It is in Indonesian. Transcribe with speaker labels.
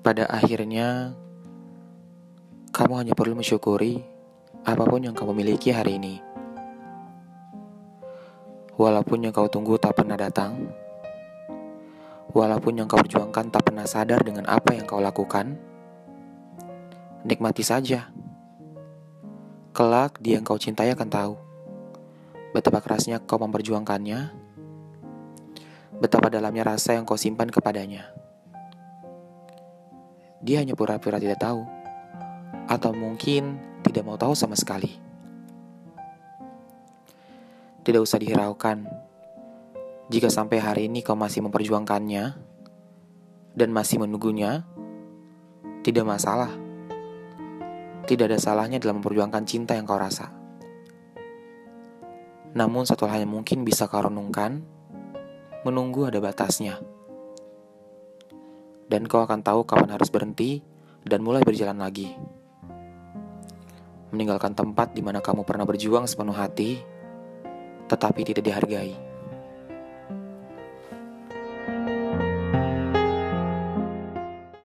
Speaker 1: Pada akhirnya, kamu hanya perlu mensyukuri apa pun yang kamu miliki hari ini. Walaupun yang kau tunggu tak pernah datang, walaupun yang kau perjuangkan tak pernah sadar dengan apa yang kau lakukan, nikmati saja. Kelak dia yang kau cintai akan tahu betapa kerasnya kau memperjuangkannya, betapa dalamnya rasa yang kau simpan kepadanya. Dia hanya pura-pura tidak tahu, atau mungkin tidak mau tahu sama sekali. Tidak usah dihiraukan jika sampai hari ini kau masih memperjuangkannya dan masih menunggunya. Tidak masalah, tidak ada salahnya dalam memperjuangkan cinta yang kau rasa. Namun satu hal yang mungkin bisa kau renungkan, menunggu ada batasnya dan kau akan tahu kapan harus berhenti dan mulai berjalan lagi. Meninggalkan tempat di mana kamu pernah berjuang sepenuh hati, tetapi tidak dihargai.